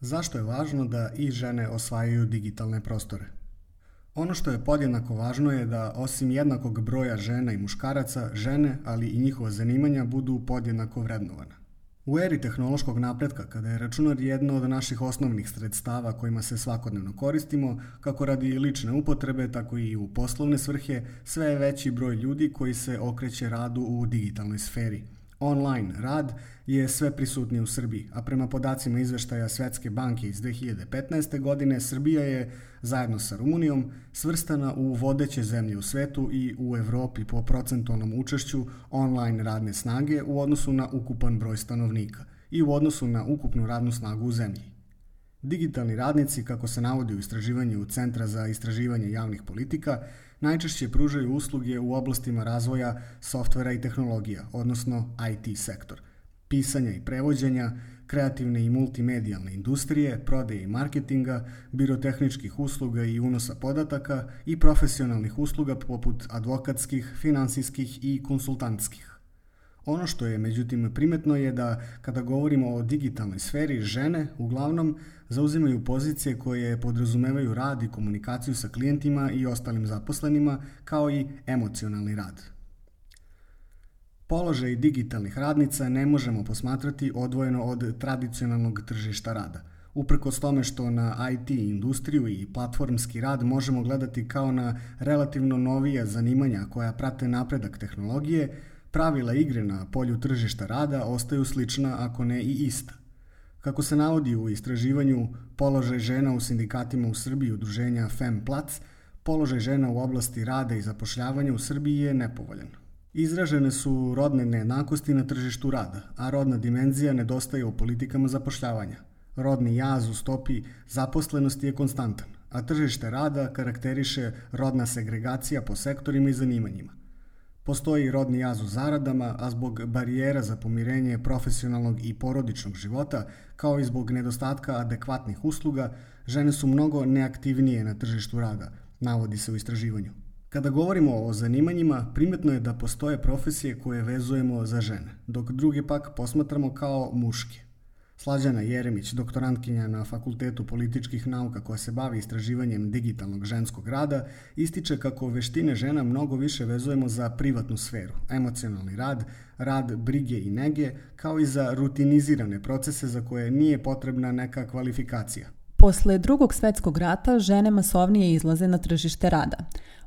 Zašto je važno da i žene osvajaju digitalne prostore? Ono što je podjednako važno je da osim jednakog broja žena i muškaraca, žene, ali i njihova zanimanja budu podjednako vrednovana. U eri tehnološkog napretka, kada je računar jedno od naših osnovnih sredstava kojima se svakodnevno koristimo, kako radi lične upotrebe, tako i u poslovne svrhe, sve je veći broj ljudi koji se okreće radu u digitalnoj sferi – Online rad je sve prisutniji u Srbiji, a prema podacima izveštaja Svetske banke iz 2015. godine, Srbija je, zajedno sa Rumunijom, svrstana u vodeće zemlje u svetu i u Evropi po procentualnom učešću online radne snage u odnosu na ukupan broj stanovnika i u odnosu na ukupnu radnu snagu u zemlji. Digitalni radnici, kako se navodi u istraživanju Centra za istraživanje javnih politika, najčešće pružaju usluge u oblastima razvoja softvera i tehnologija, odnosno IT sektor, pisanja i prevođenja, kreativne i multimedijalne industrije, prodaje i marketinga, birotehničkih usluga i unosa podataka i profesionalnih usluga poput advokatskih, finansijskih i konsultantskih. Ono što je međutim primetno je da kada govorimo o digitalnoj sferi, žene uglavnom zauzimaju pozicije koje podrazumevaju rad i komunikaciju sa klijentima i ostalim zaposlenima, kao i emocionalni rad. Položaj digitalnih radnica ne možemo posmatrati odvojeno od tradicionalnog tržišta rada. Uprkos tome što na IT industriju i platformski rad možemo gledati kao na relativno novija zanimanja koja prate napredak tehnologije, Pravila igre na polju tržišta rada ostaju slična, ako ne i ista. Kako se navodi u istraživanju položaj žena u sindikatima u Srbiji udruženja FemPlac, položaj žena u oblasti rada i zapošljavanja u Srbiji je nepovoljan. Izražene su rodne nejednakosti na tržištu rada, a rodna dimenzija nedostaje u politikama zapošljavanja. Rodni jaz u stopi zaposlenosti je konstantan, a tržište rada karakteriše rodna segregacija po sektorima i zanimanjima. Postoji rodni jaz u zaradama, a zbog barijera za pomirenje profesionalnog i porodičnog života, kao i zbog nedostatka adekvatnih usluga, žene su mnogo neaktivnije na tržištu rada, navodi se u istraživanju. Kada govorimo o zanimanjima, primetno je da postoje profesije koje vezujemo za žene, dok druge pak posmatramo kao muške. Slađana Jeremić, doktorantkinja na Fakultetu političkih nauka koja se bavi istraživanjem digitalnog ženskog rada, ističe kako veštine žena mnogo više vezujemo za privatnu sferu, emocionalni rad, rad brige i nege, kao i za rutinizirane procese za koje nije potrebna neka kvalifikacija. Posle drugog svetskog rata žene masovnije izlaze na tržište rada.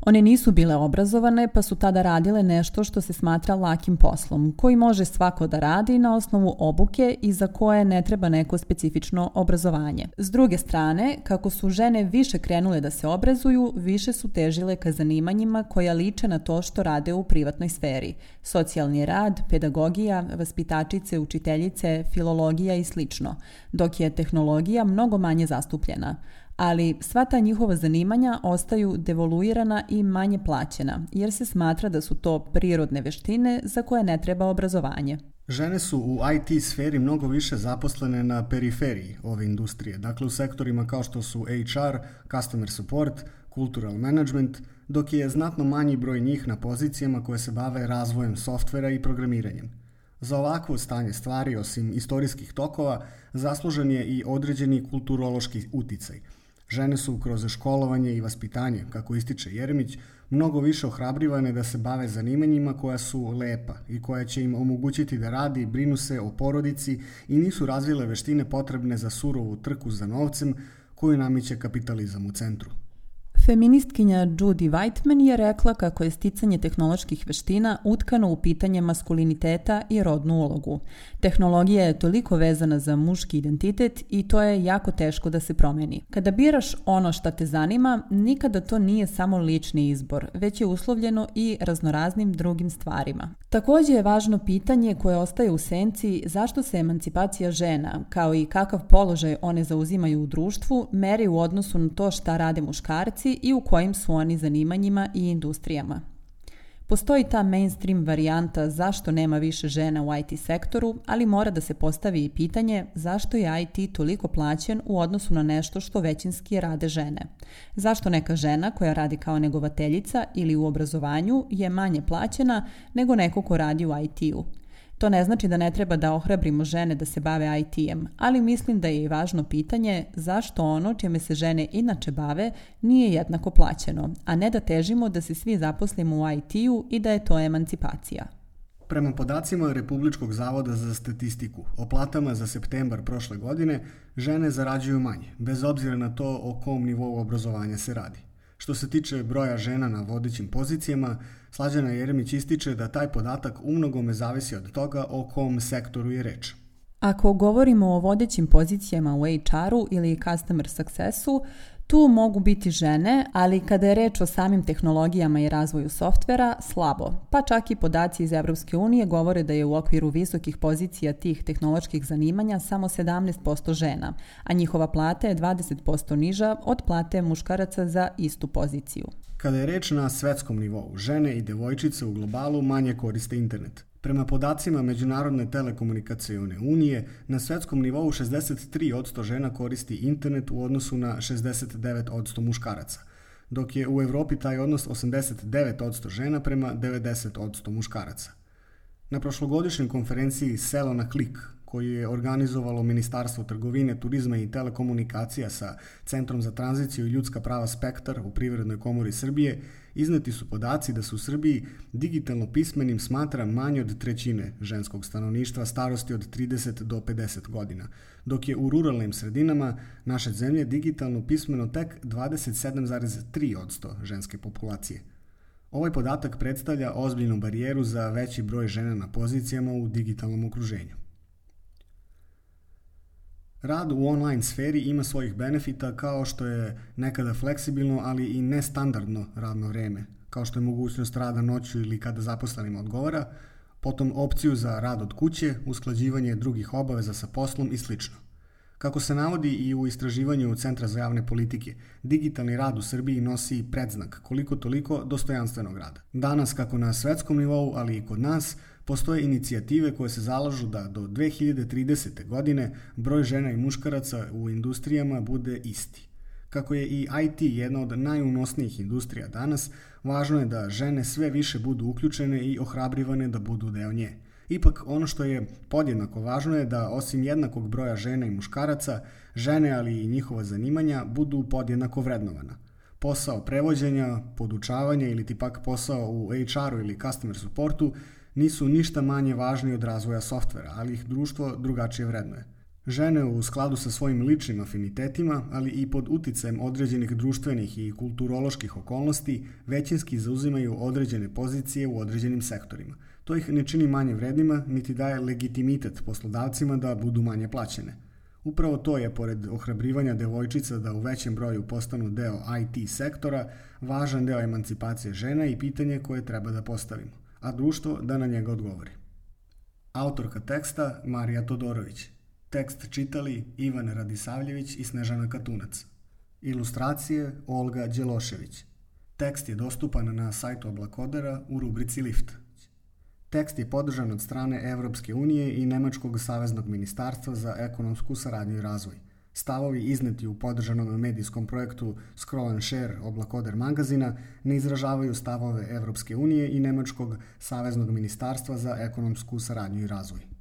One nisu bile obrazovane pa su tada radile nešto što se smatra lakim poslom, koji može svako da radi na osnovu obuke i za koje ne treba neko specifično obrazovanje. S druge strane, kako su žene više krenule da se obrazuju, više su težile ka zanimanjima koja liče na to što rade u privatnoj sferi. Socijalni rad, pedagogija, vaspitačice, učiteljice, filologija i slično, dok je tehnologija mnogo manje zastupljena ali sva ta njihova zanimanja ostaju devoluirana i manje plaćena, jer se smatra da su to prirodne veštine za koje ne treba obrazovanje. Žene su u IT sferi mnogo više zaposlene na periferiji ove industrije, dakle u sektorima kao što su HR, customer support, cultural management, dok je znatno manji broj njih na pozicijama koje se bave razvojem softvera i programiranjem. Za ovakvo stanje stvari, osim istorijskih tokova, zaslužen je i određeni kulturološki uticaj – Žene su kroz školovanje i vaspitanje, kako ističe Jeremić, mnogo više ohrabrivane da se bave zanimanjima koja su lepa i koja će im omogućiti da radi i brinu se o porodici i nisu razvile veštine potrebne za surovu trku za novcem koju namiće kapitalizam u centru. Feministkinja Judy Whiteman je rekla kako je sticanje tehnoloških veština utkano u pitanje maskuliniteta i rodnu ulogu. Tehnologija je toliko vezana za muški identitet i to je jako teško da se promeni. Kada biraš ono šta te zanima, nikada to nije samo lični izbor, već je uslovljeno i raznoraznim drugim stvarima. Takođe je važno pitanje koje ostaje u senci zašto se emancipacija žena, kao i kakav položaj one zauzimaju u društvu, meri u odnosu na to šta rade muškarci i u kojim su oni zanimanjima i industrijama. Postoji ta mainstream varijanta zašto nema više žena u IT sektoru, ali mora da se postavi i pitanje zašto je IT toliko plaćen u odnosu na nešto što većinski rade žene. Zašto neka žena koja radi kao negovateljica ili u obrazovanju je manje plaćena nego neko ko radi u IT-u. To ne znači da ne treba da ohrabrimo žene da se bave IT-em, ali mislim da je i važno pitanje zašto ono čime se žene inače bave nije jednako plaćeno, a ne da težimo da se svi zaposlimo u IT-u i da je to emancipacija. Prema podacima Republičkog zavoda za statistiku, o platama za septembar prošle godine žene zarađuju manje, bez obzira na to o kom nivou obrazovanja se radi. Što se tiče broja žena na vodećim pozicijama, Slađana Jeremić ističe da taj podatak umnogome zavisi od toga o kom sektoru je reč. Ako govorimo o vodećim pozicijama u HR-u ili customer successu, tu mogu biti žene, ali kada je reč o samim tehnologijama i razvoju softvera, slabo. Pa čak i podaci iz Evropske unije govore da je u okviru visokih pozicija tih tehnoloških zanimanja samo 17% žena, a njihova plata je 20% niža od plate muškaraca za istu poziciju. Kada je reč na svetskom nivou, žene i devojčice u globalu manje koriste internet. Prema podacima Međunarodne telekomunikacione unije, na svetskom nivou 63% žena koristi internet u odnosu na 69% muškaraca, dok je u Evropi taj odnos 89% žena prema 90% muškaraca. Na prošlogodišnjoj konferenciji Selo na klik koju je organizovalo Ministarstvo trgovine, turizma i telekomunikacija sa Centrom za tranziciju i ljudska prava Spektar u Privrednoj komori Srbije, izneti su podaci da se u Srbiji digitalno pismenim smatra manje od trećine ženskog stanovništva starosti od 30 do 50 godina, dok je u ruralnim sredinama naše zemlje digitalno pismeno tek 27,3% ženske populacije. Ovaj podatak predstavlja ozbiljnu barijeru za veći broj žena na pozicijama u digitalnom okruženju. Rad u online sferi ima svojih benefita kao što je nekada fleksibilno, ali i nestandardno radno vreme, kao što je mogućnost rada noću ili kada zaposlenima odgovara, potom opciju za rad od kuće, usklađivanje drugih obaveza sa poslom i sl. Kako se navodi i u istraživanju Centra za javne politike, digitalni rad u Srbiji nosi predznak koliko toliko dostojanstvenog rada. Danas, kako na svetskom nivou, ali i kod nas, Postoje inicijative koje se zalažu da do 2030. godine broj žena i muškaraca u industrijama bude isti. Kako je i IT jedna od najunosnijih industrija danas, važno je da žene sve više budu uključene i ohrabrivane da budu deo nje. Ipak ono što je podjednako važno je da osim jednakog broja žena i muškaraca, žene ali i njihova zanimanja budu podjednako vrednovana. Posao prevođenja, podučavanja ili ti pak posao u HR-u ili customer supportu nisu ništa manje važni od razvoja softvera, ali ih društvo drugačije vrednuje. Žene u skladu sa svojim ličnim afinitetima, ali i pod uticajem određenih društvenih i kulturoloških okolnosti, većinski zauzimaju određene pozicije u određenim sektorima. To ih ne čini manje vrednima, niti daje legitimitet poslodavcima da budu manje plaćene. Upravo to je, pored ohrabrivanja devojčica da u većem broju postanu deo IT sektora, važan deo emancipacije žena i pitanje koje treba da postavimo a društvo da na njega odgovori. Autorka teksta Marija Todorović. Tekst čitali Ivan Radisavljević i Snežana Katunac. Ilustracije Olga Đelošević. Tekst je dostupan na sajtu Oblakodera u rubrici Lift. Tekst je podržan od strane Evropske unije i Nemačkog saveznog ministarstva za ekonomsku saradnju i razvoj. Stavovi izneti u podržanom medijskom projektu Scroll and Share oblakoder magazina ne izražavaju stavove Evropske unije i Nemačkog saveznog ministarstva za ekonomsku saradnju i razvoj.